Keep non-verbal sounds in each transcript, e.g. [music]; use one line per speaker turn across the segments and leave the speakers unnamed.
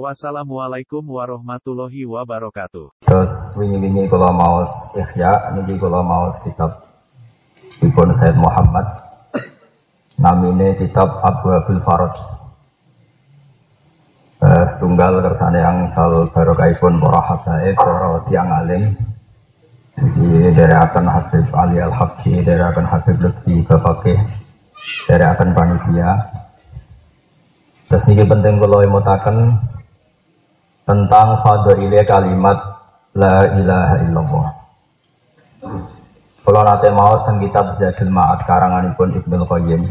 Wassalamualaikum warahmatullahi wabarakatuh.
Terus wingi-wingi kula maos Ihya niki kula maos kitab Ibn Said Muhammad. Namine kitab Abu Abdul Faraj. Eh, setunggal kersane angsal barokahipun para habaib para tiang alim. Iki dari akan Habib Ali Al Habsyi dari akan Habib Lutfi Bafakih dari akan panitia. Terus ini penting kalau imutakan tentang fadhilnya kalimat la ilaha illallah. Kalau nanti mau tentang kitab Zadul Ma'ad karanganipun Ibnu Qayyim.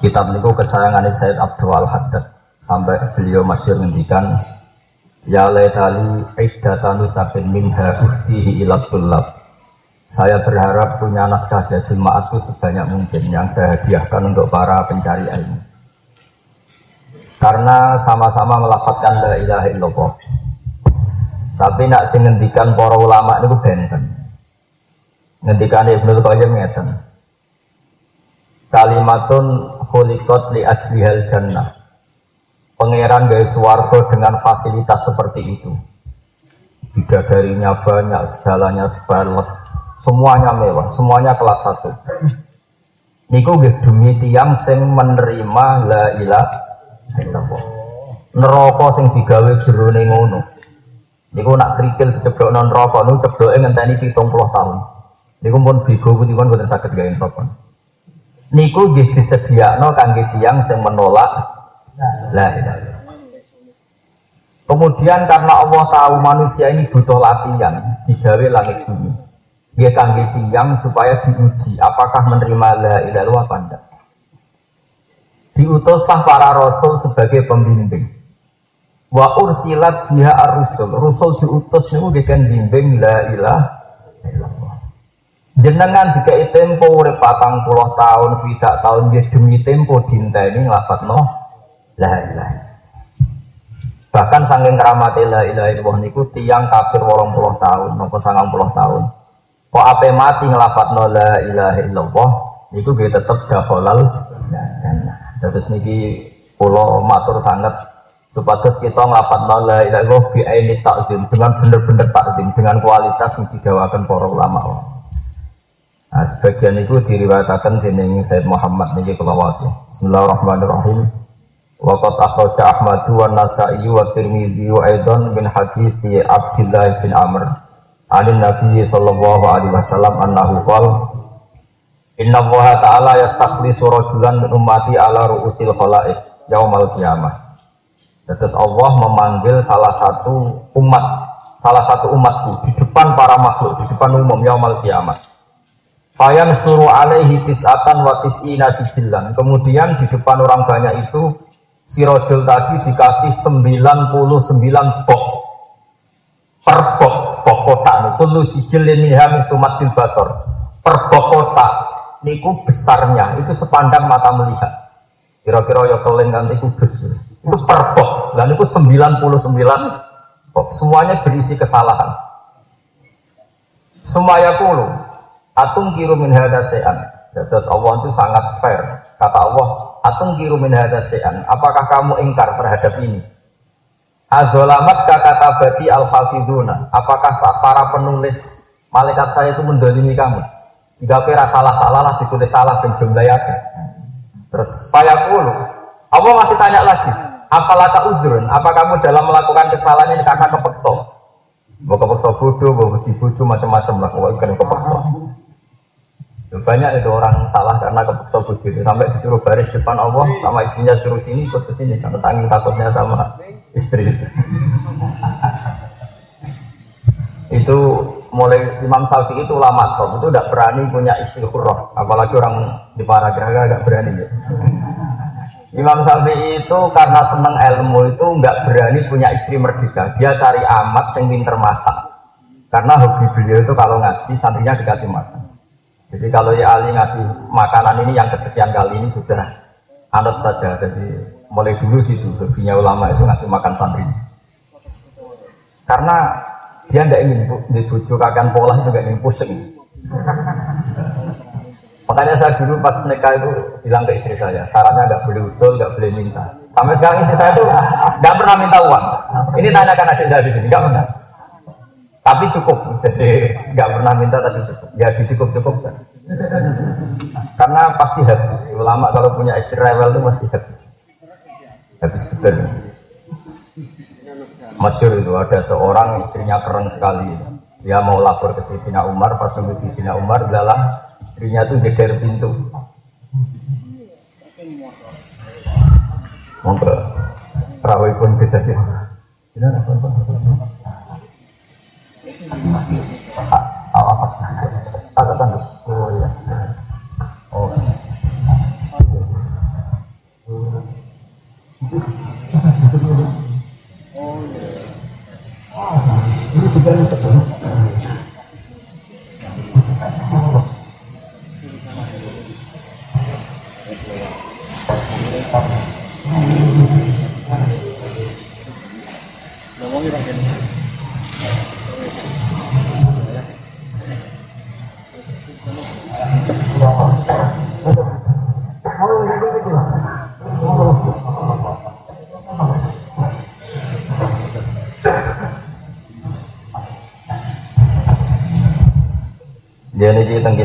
Kitab niku kesayangan Said Abdul Al Haddad sampai beliau masih ngendikan Ya laitali iddatanu sabin minha uhtihi ilat Saya berharap punya naskah Zadul Ma'ad itu sebanyak mungkin yang saya hadiahkan untuk para pencari ilmu karena sama-sama melafatkan la ilaha illallah. Tapi nak sing ngendikan para ulama niku benten. Ngendikan Ibnu Qayyim ngeten. Kalimatun khuliqat li ajlihal jannah. Pangeran gawe swarga dengan fasilitas seperti itu. Bidadarinya banyak, segalanya sebalek, semuanya mewah, semuanya kelas satu. Niku demi tiang sing menerima la ilaha Neraka sing digawe jerone ngono. Niku nak krikil diceblokno neraka niku cebloke ngenteni 70 tahun. Niku pun putih pun boten saged gawe neraka. Niku nggih disediakno kangge tiyang sing menolak la ilaha Kemudian karena Allah tahu manusia ini butuh latihan, digawe langit bumi. Dia kangge tiang supaya diuji apakah menerima la ilaha illallah apa diutuslah para rasul sebagai pembimbing. Wa ursilat biha ar-rusul. Rusul diutus niku dikan bimbing la illallah. Jenengan jika tempo urip patang puluh tahun, swidak tahun dia demi tempo dinteni nglafadzno la ilaha Bahkan saking keramat la ilaha illallah niku tiang kafir 80 tahun napa 90 tahun. Kok ape mati nglafadzno la ilaha illallah niku dia tetep dakhalal jannah. Terus niki pulau matur sangat supados kita ngelapat la ilaha illallah bi aini takzim dengan bener-bener takzim dengan kualitas yang dijawakan para ulama. Nah, sebagian itu diriwayatkan dening Said Muhammad niki kula wasi. Bismillahirrahmanirrahim. Waqat akhraja Ahmad wa Nasa'i wa Tirmidzi wa aidan bin hadis Abdullah bin Amr. Anin Nabi sallallahu alaihi wasallam annahu qala Inna Allah Ta'ala yastakhlisu rajulan min ummati ala ru'usil khalaik yaumal qiyamah. Terus Allah memanggil salah satu umat, salah satu umatku di depan para makhluk, di depan umum yaumal qiyamah. Fayan suruh alaihi tis'atan wa tis'ina sijillan. Kemudian di depan orang banyak itu si rojul tadi dikasih 99 bok per bok bok kotak kullu sijil ini hamis sumatil basor per bok kotak niku besarnya. Itu sepandang mata melihat. Kira-kira ya kalian nanti kubus itu perbok dan itu 99 bok. Semuanya berisi kesalahan. Semuanya kulu atung kiru min hadasean terus Allah itu sangat fair. Kata Allah atung kiru min hadasean apakah kamu ingkar terhadap ini? Azolamat kata bati al hafiduna apakah para penulis malaikat saya itu mendolimi kamu jika kira salah-salah lah ditulis salah dan jumlahnya Terus supaya kulu. Allah masih tanya lagi. Apalaka udrun? Apa kamu dalam melakukan kesalahan ini karena kepeksa? Mau kepeksa bodoh, mau dibujuk macam-macam lah. Kalau kan kepeksa. Banyak itu orang salah karena kepeksa bodoh Sampai disuruh baris depan Allah sama istrinya suruh sini ikut ke sini karena tanggung takutnya sama istri. [laughs] itu mulai Imam Syafi'i itu lama top itu tidak berani punya istri hurrah apalagi orang di para geraga nggak berani ya. Imam Syafi'i itu karena seneng ilmu itu nggak berani punya istri merdeka dia cari amat yang pinter masak Karena hobi beliau itu kalau ngaji santrinya dikasih makan. Jadi kalau ya Ali ngasih makanan ini yang kesekian kali ini sudah anut saja. Jadi mulai dulu gitu hobinya ulama itu ngasih makan santri. Karena dia tidak ingin dibujuk akan pola itu nggak ingin pusing. Makanya saya dulu pas nikah itu bilang ke istri saya, sarannya nggak boleh usul, nggak boleh minta. Sampai sekarang istri saya itu nggak pernah minta uang. Ini tanyakan adik saya di sini, nggak pernah. Tapi cukup, jadi nggak pernah minta tapi cukup. Ya dicukup cukup kan. Karena pasti habis. Ulama kalau punya istri rewel itu pasti habis. Habis betul. Masyur itu ada seorang istrinya keren sekali. Dia mau lapor ke Sidina Umar, pas nunggu Sidina Umar, dalam istrinya tuh geger pintu. Monggo. Perawi pun bisa sih awak ada ini tiga
Ngomongin pakai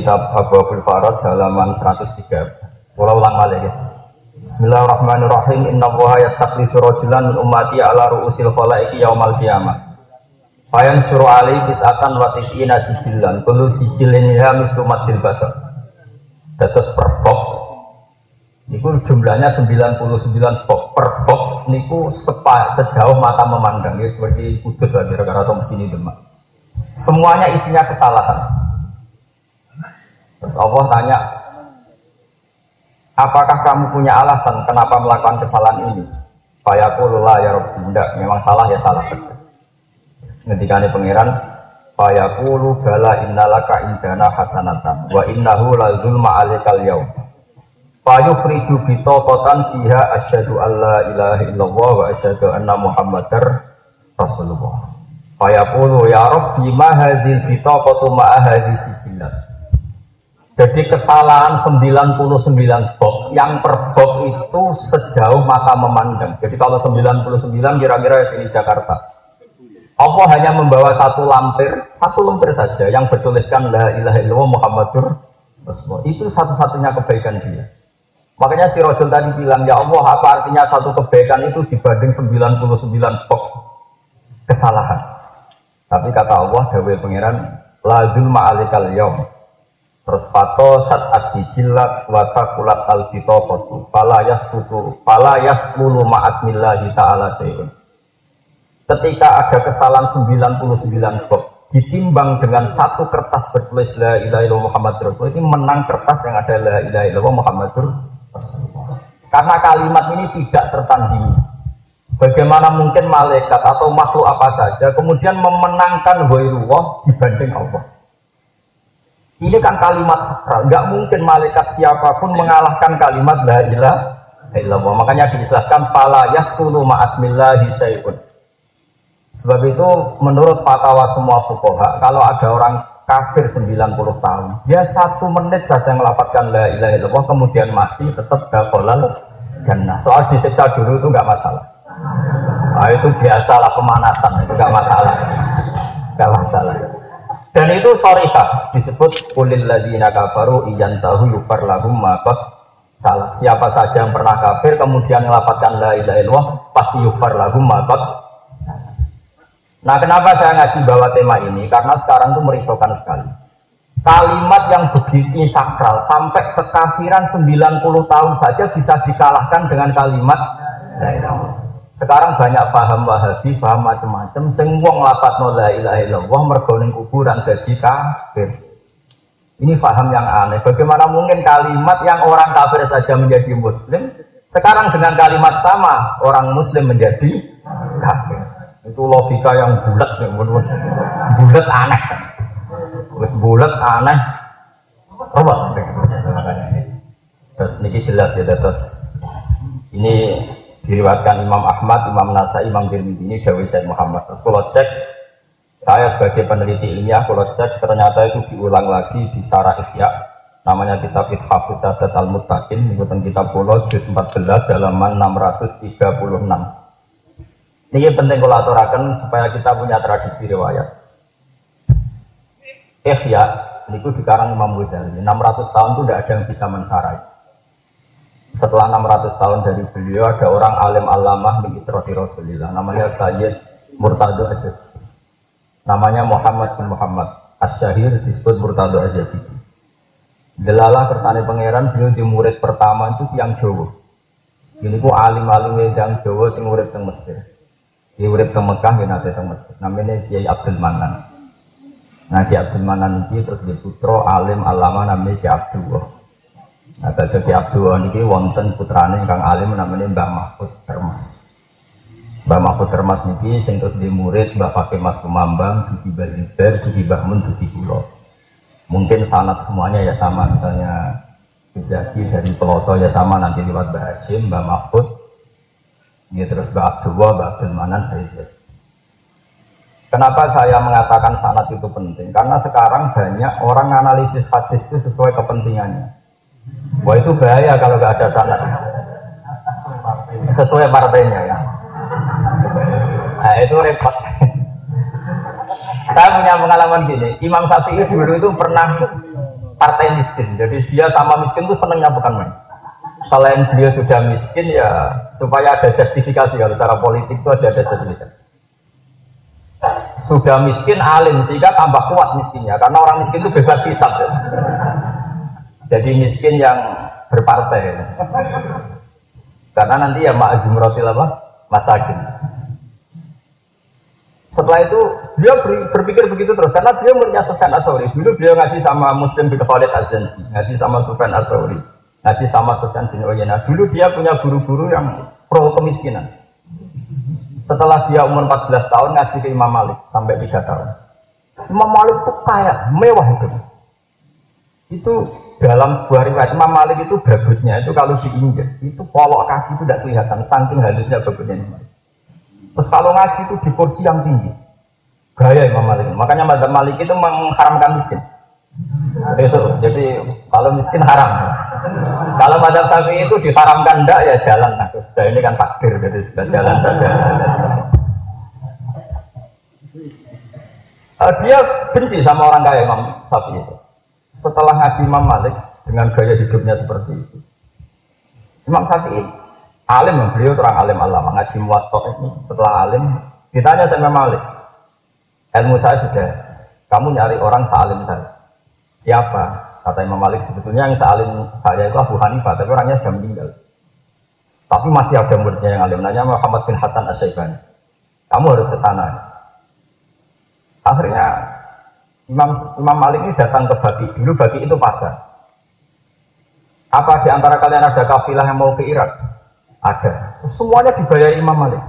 kitab Abu Farad halaman 103. Pulau ulang balik ya. Bismillahirrahmanirrahim. Inna Allaha yastakhlisu rajulan min ummati ala ru'usil khalaiki yaumal qiyamah. Fayan suruh alaihi tis'atan wa tis'ina sijillan. Kullu sijilin ya mislu madil basar. Dados per box. Niku jumlahnya 99 box. Per box niku sepa, sejauh mata memandang. Ya seperti kudus lah kira-kira atau sini demak. Semuanya isinya kesalahan. Terus Allah tanya, Apakah kamu punya alasan kenapa melakukan kesalahan ini? Fayaqulullah ya Rabbi, enggak, memang salah ya salah ini pangeran, Fayaqulu bala innalaka indana hasanatan wa innahu la zulma alikal yaum. Fayukhriju bitaqatan fiha asyhadu alla ilaha illallah wa asyhadu anna muhammadar rasulullah. Fayaqulu ya Rabbi ma hadhil bitaqatu ma hadhi sijillat. Jadi kesalahan 99 box, yang per box itu sejauh mata memandang. Jadi kalau 99 kira-kira sini Jakarta. Allah hanya membawa satu lampir, satu lampir saja yang bertuliskan La ilaha illallah Muhammadur Rasulullah. Itu satu-satunya kebaikan dia. Makanya si Rasul tadi bilang, ya Allah apa artinya satu kebaikan itu dibanding 99 box kesalahan. Tapi kata Allah, Dawei Pangeran, zulma alikal yaum Terus fato sat asijilat wata kulat al kotu pala yaskutu pala yaskulu ma'asmillahi ta'ala seyun. Ketika ada kesalahan 99 bab ditimbang dengan satu kertas bertulis la ilaha illallah Muhammad Rasul ini menang kertas yang ada la ilaha illallah Muhammad Rasulullah. Karena kalimat ini tidak tertandingi. Bagaimana mungkin malaikat atau makhluk apa saja kemudian memenangkan wairullah dibanding Allah. Ini kan kalimat sakral, nggak mungkin malaikat siapa pun mengalahkan kalimat la ilaha illallah. Makanya dijelaskan fala yaskunu ma'asmillahi syai'un. Sebab itu menurut fatwa semua fukoha, kalau ada orang kafir 90 tahun, dia satu menit saja melafatkan la ilaha illallah, kemudian mati tetap dakolal jannah. Soal disiksa dulu itu nggak masalah. Nah, itu biasalah pemanasan, itu nggak masalah. Nggak masalah. Dan itu sorika disebut kulil ladina kafaru iyan tahu yufar lahum maqad salah. Siapa saja yang pernah kafir kemudian melafatkan la ilaha illallah pasti yufar lahum maqad Nah kenapa saya ngaji bawa tema ini? Karena sekarang itu merisaukan sekali. Kalimat yang begitu sakral sampai kekafiran 90 tahun saja bisa dikalahkan dengan kalimat sekarang banyak paham wahabi, paham macam-macam. Sing wong lapat la ilaha illallah mergo ning kuburan dadi kafir. Ini paham yang aneh. Bagaimana mungkin kalimat yang orang kafir saja menjadi muslim, sekarang dengan kalimat sama orang muslim menjadi kafir. Itu logika yang bulat, yang bulat, bulat aneh. Terus bulat aneh? Terus ini jelas ya, terus ini diriwatkan Imam Ahmad, Imam Nasai, Imam Tirmidzi ini Dawi Said Muhammad. Terus kalau cek, saya sebagai peneliti ilmiah, kalau cek ternyata itu diulang lagi di Sarah Ihya, namanya kitab Ithafus Sadat Al-Muttaqin, ikutan kitab Pulau, juz 14, halaman 636. Ini penting kalau aturakan supaya kita punya tradisi riwayat. Ihya, ini dikarang Imam Ghazali, 600 tahun itu tidak ada yang bisa mensarai setelah 600 tahun dari beliau ada orang alim alamah di Rasulullah namanya Sayyid Murtado Asyid namanya Muhammad bin Muhammad. Asyahir disebut Murtado Asyid Delalah kersane pangeran beliau di murid pertama itu tiang Jawa. Ini ku alim-alim yang Jawa sing murid teng Mesir. Di murid teng Mekah di nate teng Mesir. Namanya Kiai Abdul Manan. Nah Kiai Abdul Manan itu terus di putra alim alama namanya Kiai Abdullah Nah, Badhe Abdul niki wonten putrane ingkang alim namanya Mbah Mahfud Termas. Mbah Mahfud Termas niki sing terus di murid Mbah Fakih Mas Kumambang, Duki Bazibar, Bahmun, Duki Kulo. Mungkin sanat semuanya ya sama misalnya Bizaki dari Peloso ya sama nanti lewat Mbah Hashim, Mbah Mahfud, ya terus Mbah Abdullah, Mbah Abdul Manan, Sayyid Kenapa saya mengatakan sanat itu penting? Karena sekarang banyak orang analisis hadis itu sesuai kepentingannya. Wah itu bahaya kalau nggak ada sanad. Sesuai partainya ya. Nah itu repot. Saya punya pengalaman gini, Imam Syafi'i dulu itu pernah partai miskin. Jadi dia sama miskin itu senengnya bukan main. Selain dia sudah miskin ya supaya ada justifikasi kalau cara politik itu ada, justifikasi. Sudah miskin alim sehingga tambah kuat miskinnya karena orang miskin itu bebas hisap. Ya. Jadi miskin yang berpartai. Karena nanti ya ma'azum rotil apa? Masakin. Setelah itu beliau berpikir begitu terus karena beliau muridnya Sufyan Asauri. Dulu beliau ngaji sama Muslim bin Khalid Azanji, ngaji sama Sufyan Asauri, ngaji sama Sufyan bin Uyainah. Dulu dia punya guru-guru yang pro kemiskinan. Setelah dia umur 14 tahun ngaji ke Imam Malik sampai 3 tahun. Imam Malik itu kaya, mewah itu. Itu dalam sebuah riwayat Imam Malik itu babutnya itu kalau diinjak itu polok kaki itu tidak kelihatan saking halusnya babutnya Imam Malik. Terus kalau ngaji itu di kursi yang tinggi. Gaya Imam Malik. Makanya Imam Malik itu mengharamkan miskin. Itu. Jadi kalau miskin haram. Kalau madhab sapi itu diharamkan enggak ya jalan. Nah, sudah ini kan takdir jadi sudah jalan saja. Uh, dia benci sama orang kaya Imam Sapi itu setelah ngaji Imam Malik dengan gaya hidupnya seperti itu. Imam Syafi'i alim, beliau terang alim alama ngaji muwatta ini setelah alim ditanya sama Malik, ilmu saya sudah, kamu nyari orang salim saya. Siapa? Kata Imam Malik sebetulnya yang salim saya itu Abu Hanifah, tapi orangnya sudah meninggal. Tapi masih ada muridnya yang alim, nanya Muhammad bin Hasan Asyaibani. Kamu harus ke sana. Akhirnya Imam, Imam Malik ini datang ke Baki. Dulu Baki itu pasar. Apa di antara kalian ada kafilah yang mau ke Irak? Ada. Semuanya dibayari Imam Malik.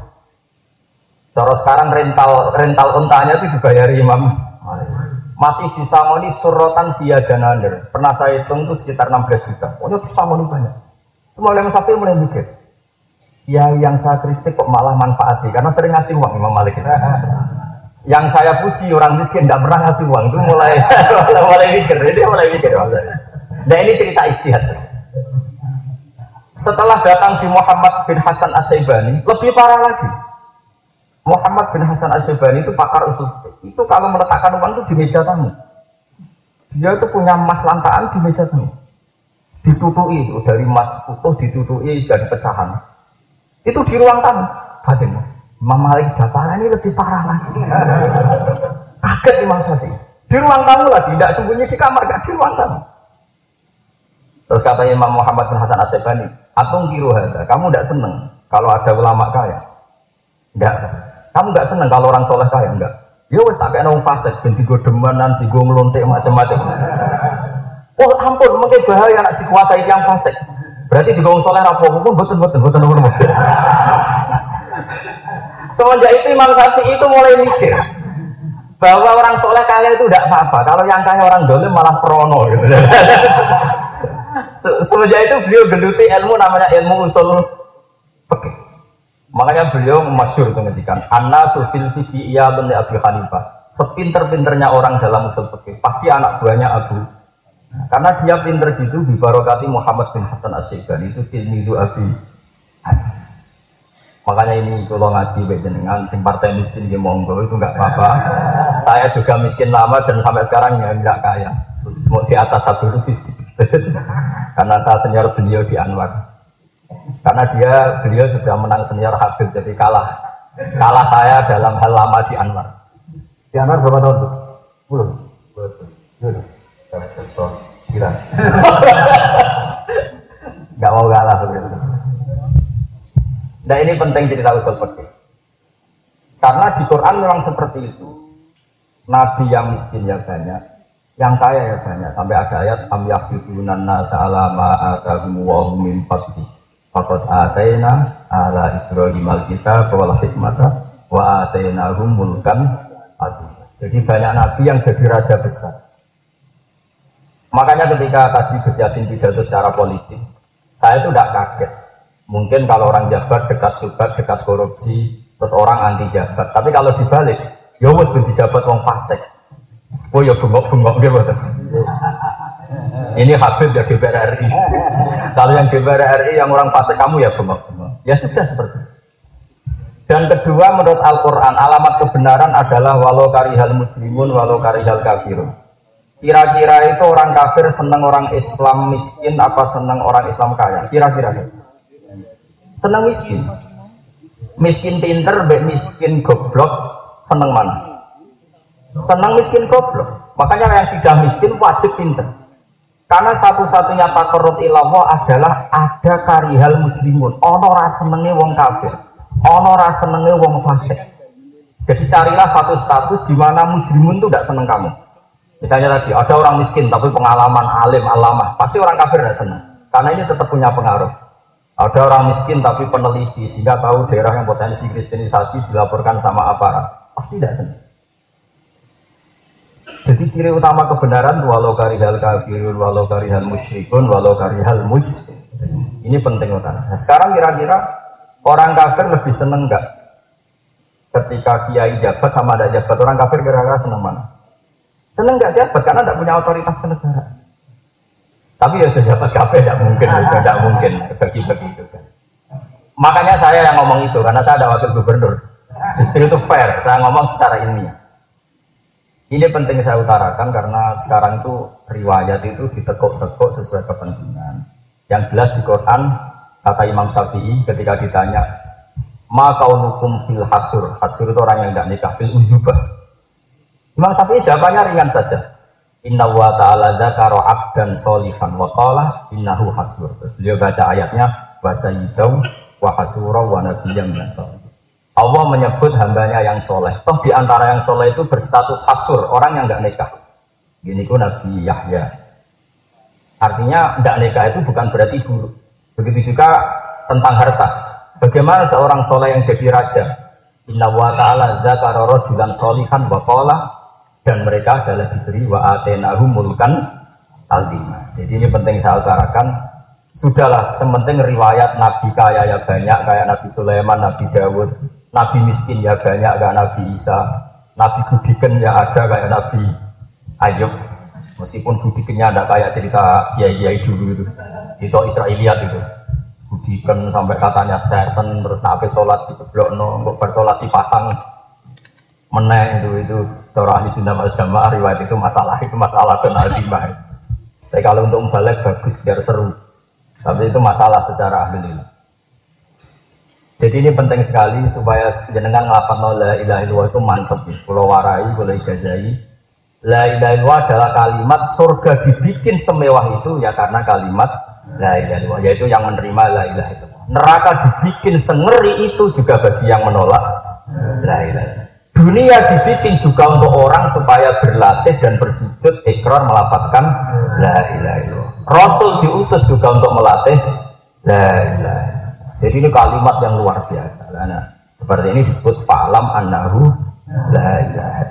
Terus sekarang rental rental untanya itu dibayari Imam Malik. Masih disamoni surotan dia dan under. Pernah saya hitung itu sekitar 16 juta. Pokoknya disamoni banyak. Itu mulai Musafi mulai mikir. Ya yang saya kritik kok malah manfaati. Karena sering ngasih uang Imam Malik itu yang saya puji orang miskin tidak pernah ngasih uang itu mulai [laughs] mulai mikir dia mulai mikir nah ini cerita istihad. Setelah datang di Muhammad bin Hasan Asyibani lebih parah lagi. Muhammad bin Hasan Asyibani itu pakar usul itu kalau meletakkan uang itu di meja tamu. Dia itu punya emas langkaan di meja tamu. Itu dari emas utuh ditutui jadi pecahan. Itu di ruang tamu batin Imam Malik parah ini lebih parah lagi. Kaget Imam Syafi'i. Di ruang tamu lagi, tidak sembunyi di kamar, gak di ruang tamu. Terus kata Imam Muhammad bin Hasan Asyibani, Atung kiru hada, kamu tidak seneng kalau ada ulama kaya? Enggak. Kamu enggak seneng kalau orang soleh kaya? Enggak. Ya wes kayak nong fasik, ben digo demenan, digo ngelontek macam-macam. Oh ampun, mungkin bahaya nak dikuasai yang fasik. Berarti digo soleh rapopo pun betul betul betul betul. Semenjak itu Imam Syafi'i itu mulai mikir bahwa orang soleh kaya itu tidak apa-apa. Kalau yang kaya orang dolim malah prono. Gitu. Semenjak itu beliau geluti ilmu namanya ilmu usul. Makanya beliau masyur itu ngedikan Anna sufil iya benih Abu Hanifah Sepinter-pinternya orang dalam usul fikih Pasti anak buahnya Abu Karena dia pinter gitu Bibarokati Muhammad bin Hasan Asyikban Itu tilmidu Abu Makanya ini kalau ngaji dengan sing partai miskin di monggo itu nggak apa-apa. Saya juga miskin lama dan sampai sekarang ya nggak kaya. Mau di atas satu rupiah. [laughs] Karena saya senior beliau di Anwar. Karena dia beliau sudah menang senior Habib jadi kalah kalah saya dalam hal lama di Anwar.
Di Anwar berapa tahun tuh? Belum.
Belum. Kira. Gak mau kalah. Nah ini penting cerita usul fikih. Karena di Quran memang seperti itu. Nabi yang miskin ya banyak, yang kaya ya banyak. Sampai ada ayat am yahsibunan nasa ala atahum wa min fadli. Fakot atayna ala Ibrahim al-kitab wal hikmata wa atainahum mulkan adzim. Jadi banyak nabi yang jadi raja besar. Makanya ketika tadi Gus Yasin pidato secara politik, saya itu tidak kaget. Mungkin kalau orang jabat dekat subat, dekat korupsi, terus orang anti jabat. Tapi kalau dibalik, ya wes jabat wong fasik. Oh ya bengok-bengok gitu. Ini Habib ya DPR RI. Kalau yang DPR RI yang orang fase kamu ya bengok-bengok. Ya sudah seperti itu. Dan kedua menurut Al-Quran alamat kebenaran adalah walau karihal mujrimun walau karihal kafirun. Kira-kira itu orang kafir senang orang Islam miskin apa senang orang Islam kaya? Kira-kira senang miskin. Miskin pinter, miskin goblok, senang mana? Senang miskin goblok. Makanya yang sudah miskin wajib pinter. Karena satu-satunya takarut ilallah adalah ada karihal mujrimun. Ono senenge wong kafir. Ono senenge wong fasik. Jadi carilah satu status di mana mujrimun itu tidak seneng kamu. Misalnya tadi ada orang miskin tapi pengalaman alim alamah, pasti orang kafir tidak seneng. Karena ini tetap punya pengaruh. Ada orang miskin tapi peneliti sehingga tahu daerah yang potensi kristenisasi dilaporkan sama aparat, pasti tidak senang. Jadi ciri utama kebenaran walau karihal kafirun, walau karihal musyrikun, walau karihal mujrim. Ini penting utama. Nah, sekarang kira-kira orang kafir lebih seneng enggak ketika kiai jabat sama ada jabat orang kafir kira-kira seneng mana? Seneng enggak jabat karena tidak punya otoritas negara. Tapi ya jabat kafir tidak mungkin, [laughs] tidak mungkin bagi-bagi tugas. Makanya saya yang ngomong itu karena saya ada wakil gubernur. Justru itu fair, saya ngomong secara ilmiah. Ini penting saya utarakan karena sekarang itu riwayat itu ditekuk-tekuk sesuai kepentingan. Yang jelas di Quran kata Imam Syafi'i ketika ditanya ma kaunukum fil hasur hasur itu orang yang tidak nikah fil ujubah Imam Syafi'i jawabannya ringan saja Inna wa ta'ala dzakara abdan solihan wa qala innahu hasur Terus beliau baca ayatnya wa sayyidau wa hasura wa nabiyyam nasol Allah menyebut hambanya yang soleh. Toh di antara yang soleh itu berstatus hasur, orang yang nggak nikah. Gini ku Nabi Yahya. Artinya tidak nikah itu bukan berarti buruk. Begitu juga tentang harta. Bagaimana seorang soleh yang jadi raja? Inna wa ta'ala zakara rajulan solihan wa qala dan mereka adalah diberi wa atenahu mulkan alima. Jadi ini penting saya utarakan. Sudahlah, sementing riwayat Nabi kaya ya banyak, kayak Nabi Sulaiman, Nabi Dawud, Nabi miskin ya banyak kayak Nabi Isa. Nabi budikan ya ada kayak Nabi Ayub. Meskipun budikannya ada kayak cerita kiai-kiai dulu itu. Itu Israeliat itu. Budikan sampai katanya setan terus nabi sholat di no, untuk bersolat dipasang meneng itu itu Torah ahli sunnah wal jamaah riwayat itu masalah itu masalah dan azimah. Tapi kalau untuk balik bagus biar seru. Tapi itu masalah secara ahli. Jadi ini penting sekali supaya jenengan ngelapan la ilaha illallah itu mantep. Pulau warai, pulau ijazai. La ilaha illallah adalah kalimat surga dibikin semewah itu ya karena kalimat la ilaha illallah yaitu yang menerima la ilaha illallah. Neraka dibikin sengeri itu juga bagi yang menolak la ilaha Dunia dibikin juga untuk orang supaya berlatih dan bersujud ikrar melapatkan la ilaha illallah. Rasul diutus juga untuk melatih la ilaha jadi ini kalimat yang luar biasa. Nah, Seperti ini disebut falam annahu la ilaha.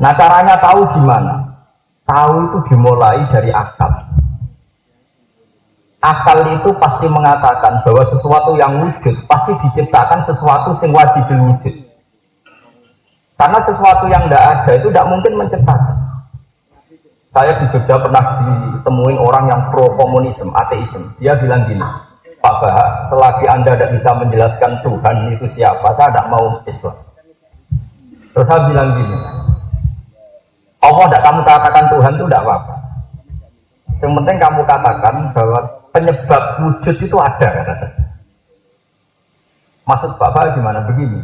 Nah caranya tahu gimana? Tahu itu dimulai dari akal. Akal itu pasti mengatakan bahwa sesuatu yang wujud pasti diciptakan sesuatu yang wajib wujud. Karena sesuatu yang tidak ada itu tidak mungkin menciptakan. Saya di Jogja pernah ditemuin orang yang pro komunisme, ateisme. Dia bilang gini, Pak Bah, selagi Anda tidak bisa menjelaskan Tuhan itu siapa, saya tidak mau Islam. Terus saya bilang gini, Allah tidak kamu katakan Tuhan itu tidak apa-apa. Yang penting kamu katakan bahwa penyebab wujud itu ada, kata saya. Maksud Bapak gimana? Begini,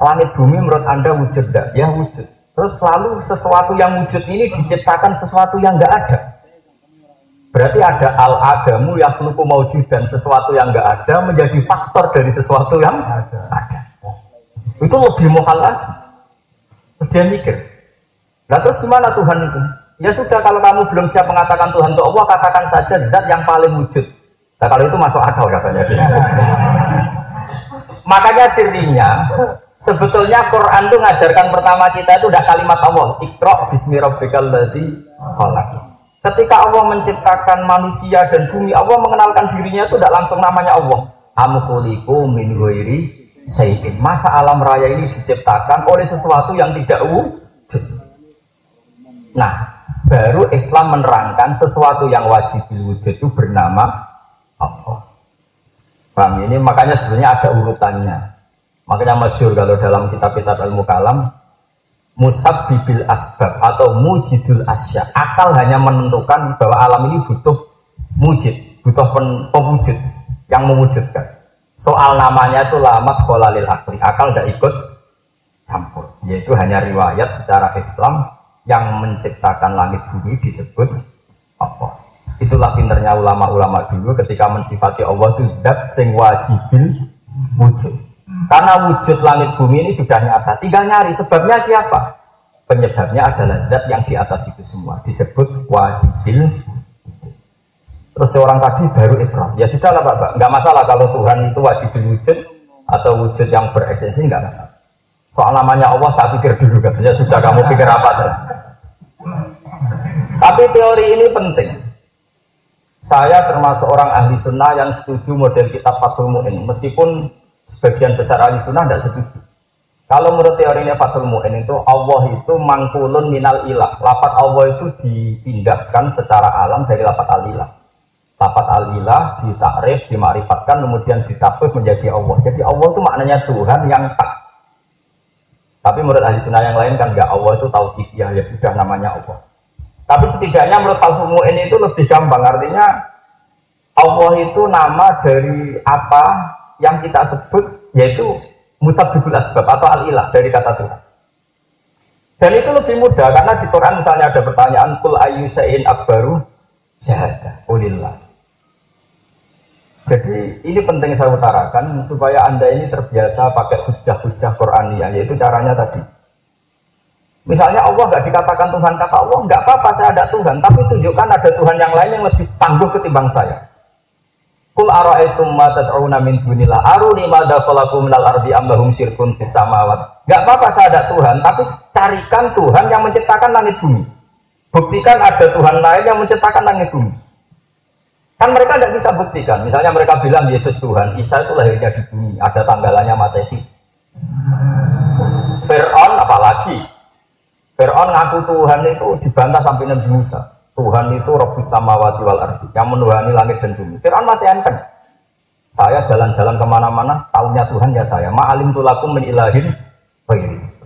langit bumi menurut Anda wujud tidak? Ya wujud. Terus selalu sesuatu yang wujud ini diciptakan sesuatu yang nggak ada. Berarti ada al adamu yang seluruh maujud dan sesuatu yang nggak ada menjadi faktor dari sesuatu yang ada. ada. Itu lebih mohal lagi. Terus dia mikir. Nah terus gimana Tuhan itu? Ya sudah kalau kamu belum siap mengatakan Tuhan itu Allah, katakan saja zat yang paling wujud. Nah kalau itu masuk akal katanya dia. [laughs] Makanya sirinya Sebetulnya Quran itu ngajarkan pertama kita itu udah kalimat Allah. Iqra bismi rabbikal ladzi. Ketika Allah menciptakan manusia dan bumi, Allah mengenalkan dirinya itu tidak langsung namanya Allah. Amkuliku min ghairi sayyidin. Masa alam raya ini diciptakan oleh sesuatu yang tidak wujud. Nah, baru Islam menerangkan sesuatu yang wajib wujud itu bernama Allah. Paham ini? Makanya sebenarnya ada urutannya. Makanya masyur kalau dalam kitab-kitab ilmu kalam musab bibil asbab atau mujidul asya. Akal hanya menentukan bahwa alam ini butuh mujid, butuh pewujud yang mewujudkan. Soal namanya itu lamat kholalil akli. Akal tidak ikut campur. Yaitu hanya riwayat secara Islam yang menciptakan langit bumi disebut apa? Itulah pinternya ulama-ulama dulu ketika mensifati Allah itu dat sing wajibil wujud. Karena wujud langit bumi ini sudah nyata. Tinggal nyari sebabnya siapa? Penyebabnya adalah zat yang di atas itu semua. Disebut wajibil. Terus seorang tadi baru ikrar. Ya sudah lah Bapak. Nggak masalah kalau Tuhan itu wajibil wujud atau wujud yang beresensi nggak masalah. Soal namanya Allah saya pikir dulu katanya sudah kamu pikir apa terus. Tapi teori ini penting. Saya termasuk orang ahli sunnah yang setuju model kitab Fathul Mu'in. Meskipun sebagian besar ahli sunnah tidak setuju. Kalau menurut teorinya Fatul Mu'in itu Allah itu mangkulun minal ilah. Lapat Allah itu dipindahkan secara alam dari lapat alilah. Lapat alilah ditakrif, dimarifatkan, kemudian ditafsir menjadi Allah. Jadi Allah itu maknanya Tuhan yang tak. Tapi menurut ahli sunnah yang lain kan enggak Allah itu tauqifiyah ya sudah namanya Allah. Tapi setidaknya menurut Fatul Mu'in itu lebih gampang. Artinya Allah itu nama dari apa yang kita sebut yaitu musabibul asbab atau al-ilah dari kata Tuhan. Dan itu lebih mudah karena di Quran misalnya ada pertanyaan kul ayu sayin akbaru syahada ulillah. Jadi ini penting saya utarakan supaya anda ini terbiasa pakai hujah-hujah Qur'aniyah yaitu caranya tadi. Misalnya Allah nggak dikatakan Tuhan kata Allah nggak apa-apa saya ada Tuhan tapi tunjukkan ada Tuhan yang lain yang lebih tangguh ketimbang saya. Kul ara'aitum ma tad'una min dunillah aruni ma dakalakum minal ardi am lahum syirkun fis samawat. Enggak apa-apa saya ada Tuhan, tapi carikan Tuhan yang menciptakan langit bumi. Buktikan ada Tuhan lain yang menciptakan langit bumi. Kan mereka tidak bisa buktikan. Misalnya mereka bilang Yesus Tuhan, Isa itu lahirnya di bumi, ada tanggalannya Masehi. Fir'aun apalagi? Fir'aun ngaku Tuhan itu dibantah sampai Nabi Musa. Tuhan itu Rabbus samawati wal ardi yang menuhani langit dan bumi. Fir'aun masih enteng. Saya jalan-jalan ke mana-mana, tahunya Tuhan ya saya. Ma'alim tulakum min ilahin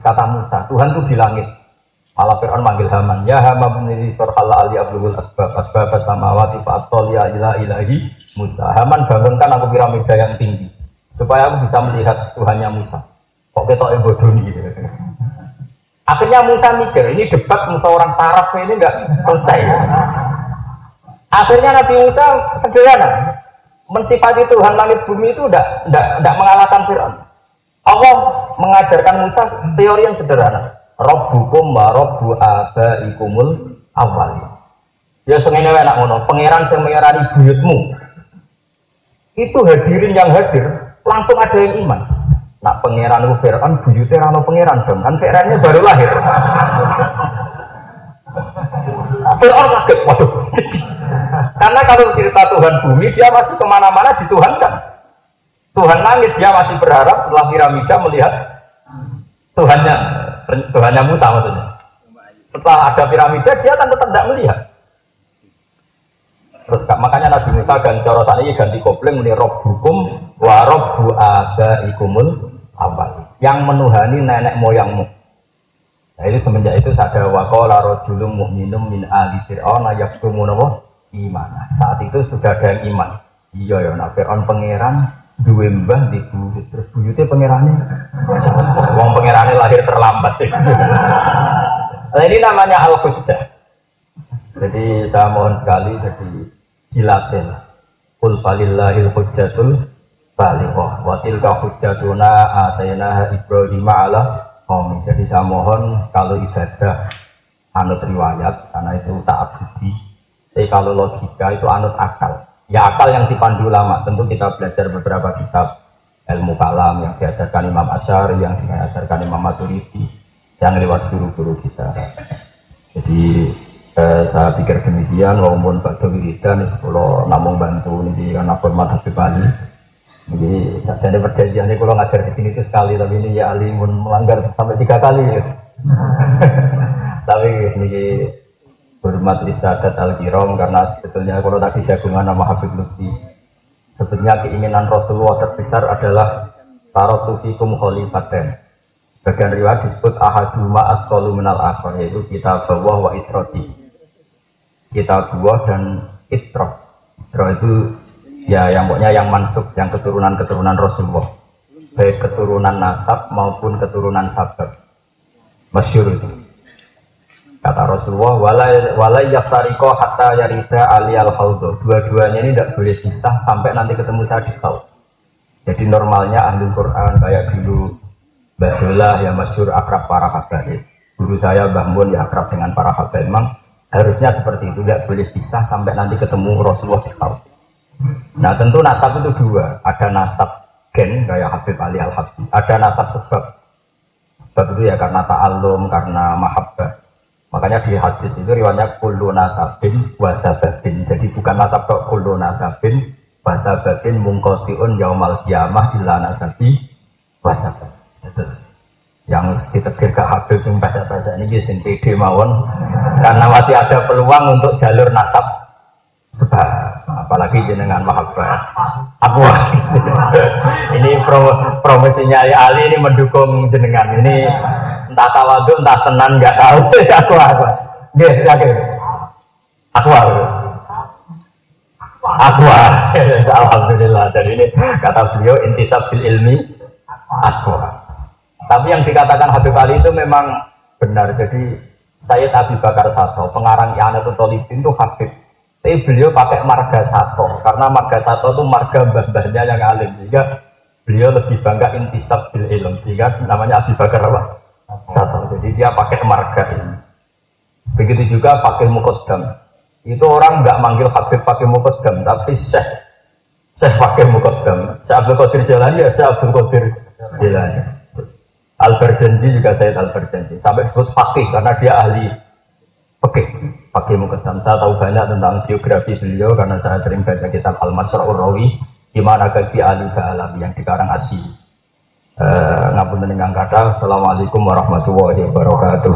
Kata Musa, Tuhan itu di langit. Malah Fir'aun manggil Haman. Ya Haman menjadi surhala ali abdul asbab asbab samawati fa'atol ya ila ilahi Musa. Haman bangunkan aku piramida yang tinggi. Supaya aku bisa melihat Tuhannya Musa. Kok kita nih gitu. Akhirnya Musa mikir, ini debat Musa orang saraf ini enggak selesai. Akhirnya Nabi Musa sederhana, mensifati Tuhan langit bumi itu enggak, enggak, enggak mengalahkan Fir'aun. Allah mengajarkan Musa teori yang sederhana. Rabbukum wa rabbu abaikumul awal. Ya sengene enak ngono, pangeran sing mengerani buyutmu. Itu hadirin yang hadir, langsung ada yang iman. Nak pangeran itu Fir'aun, buyutnya rano pangeran dong. Kan Fir'aunnya baru lahir. Fir'aun kaget, waduh. Karena kalau cerita Tuhan bumi, dia masih ke mana-mana dituhankan. Tuhan langit, dia masih berharap setelah piramida melihat Tuhannya, Tuhannya Musa maksudnya. Setelah ada piramida, dia kan tetap tidak melihat. Terus makanya Nabi Musa ganti ini ganti kopling ini rob hukum wa robbu ikumul awal. Yang menuhani nenek moyangmu. Nah ini semenjak itu sadar wakola rojulum mu'minum min ali fir'aun yaktumu nawa iman. Saat itu sudah ada yang iman. Iya ya, nah Fir'aun pangeran dua mbah di buyut terus buyutnya pangerannya wong pangerannya lahir terlambat nah ini namanya al hujjah jadi saya mohon sekali jadi dilatih kul falillahil hujjatul balighah wa tilka hujjatuna atayna ibrahim ala qaumi jadi saya mohon kalau ibadah anut riwayat karena itu tak abadi tapi kalau logika itu anut akal. Ya akal yang dipandu lama tentu kita belajar beberapa kitab ilmu kalam yang diajarkan Imam Asyar yang diajarkan Imam Maturidi yang lewat guru-guru kita. Jadi eh, saya pikir demikian. Walaupun Pak Wiridan kalau namun bantu ini karena format Habib Bali jadi jadi perjanjian ini kalau ngajar di sini itu sekali tapi ini ya Ali melanggar sampai tiga kali. Ya. [laughs] tapi ini hormat risadat al kiram karena sebetulnya kalau tadi jagungan nama Habib Lutfi sebetulnya keinginan Rasulullah terbesar adalah tarotu fikum khalifaten. Bagian riwayat disebut ahaduma asqalu minal akhir yaitu kita bawah wa itroti kita buah dan itro itro itu ya yang pokoknya yang mansuk yang keturunan-keturunan Rasulullah. Baik keturunan nasab maupun keturunan sabab masyur itu. Kata Rasulullah walai walai yaftariko hatta yarida ali al khawdo dua-duanya ini tidak boleh pisah sampai nanti ketemu saya di jadi normalnya ahli Quran kayak dulu Mbah yang masyur akrab para habaib guru saya Mbah Mun ya akrab dengan para habaib memang Harusnya seperti itu, tidak boleh bisa sampai nanti ketemu Rasulullah di tahun. Nah tentu nasab itu dua, ada nasab gen kayak Habib Ali Al Habib, ada nasab sebab. Sebab itu ya karena ta'allum, karena mahabbah. Makanya di hadis itu riwayatnya kullu nasabin wasababin. Jadi bukan nasab kok kullu nasabin wasababin mungkotiun yaumal kiamah illa nasabi wasabab. Terus yang ditetir ke Habib yang bahasa-bahasa ini sing pede mawon karena masih ada peluang untuk jalur nasab sebab apalagi jenengan mahabbah. Aku [laughs] ini pro, ya Ali ini mendukung jenengan. Ini entah tawadu entah tenan nggak tahu. [laughs] Aku aku dia yakin aku aku aku [laughs] alhamdulillah. Dan ini kata beliau intisab bil ilmi aku tapi yang dikatakan Habib Ali itu memang benar. Jadi Sayyid Abi Bakar Sato, pengarang I'anatul Tolibin itu Habib. Tapi beliau pakai marga Sato, karena marga Sato itu marga mbah-mbahnya yang alim. Sehingga beliau lebih bangga intisab bil ilm. Sehingga namanya Abi Bakar apa? Sato. Jadi dia pakai marga ini. Begitu juga pakai mukoddam. Itu orang nggak manggil Habib pakai mukoddam, tapi Syekh. Syekh pakai mukoddam. Syekh Abdul Qadir Jalani ya Syekh Abdul Qadir Jalani. Al Berjanji juga saya Al Berjanji sampai disebut fakih karena dia ahli fakih fakih mukaddam saya tahu banyak tentang biografi beliau karena saya sering baca kitab Al Masra'ur Rawi di mana kaki Ali Ba'alam yang dikarang asli uh, ngapun dengan kata Assalamualaikum warahmatullahi wabarakatuh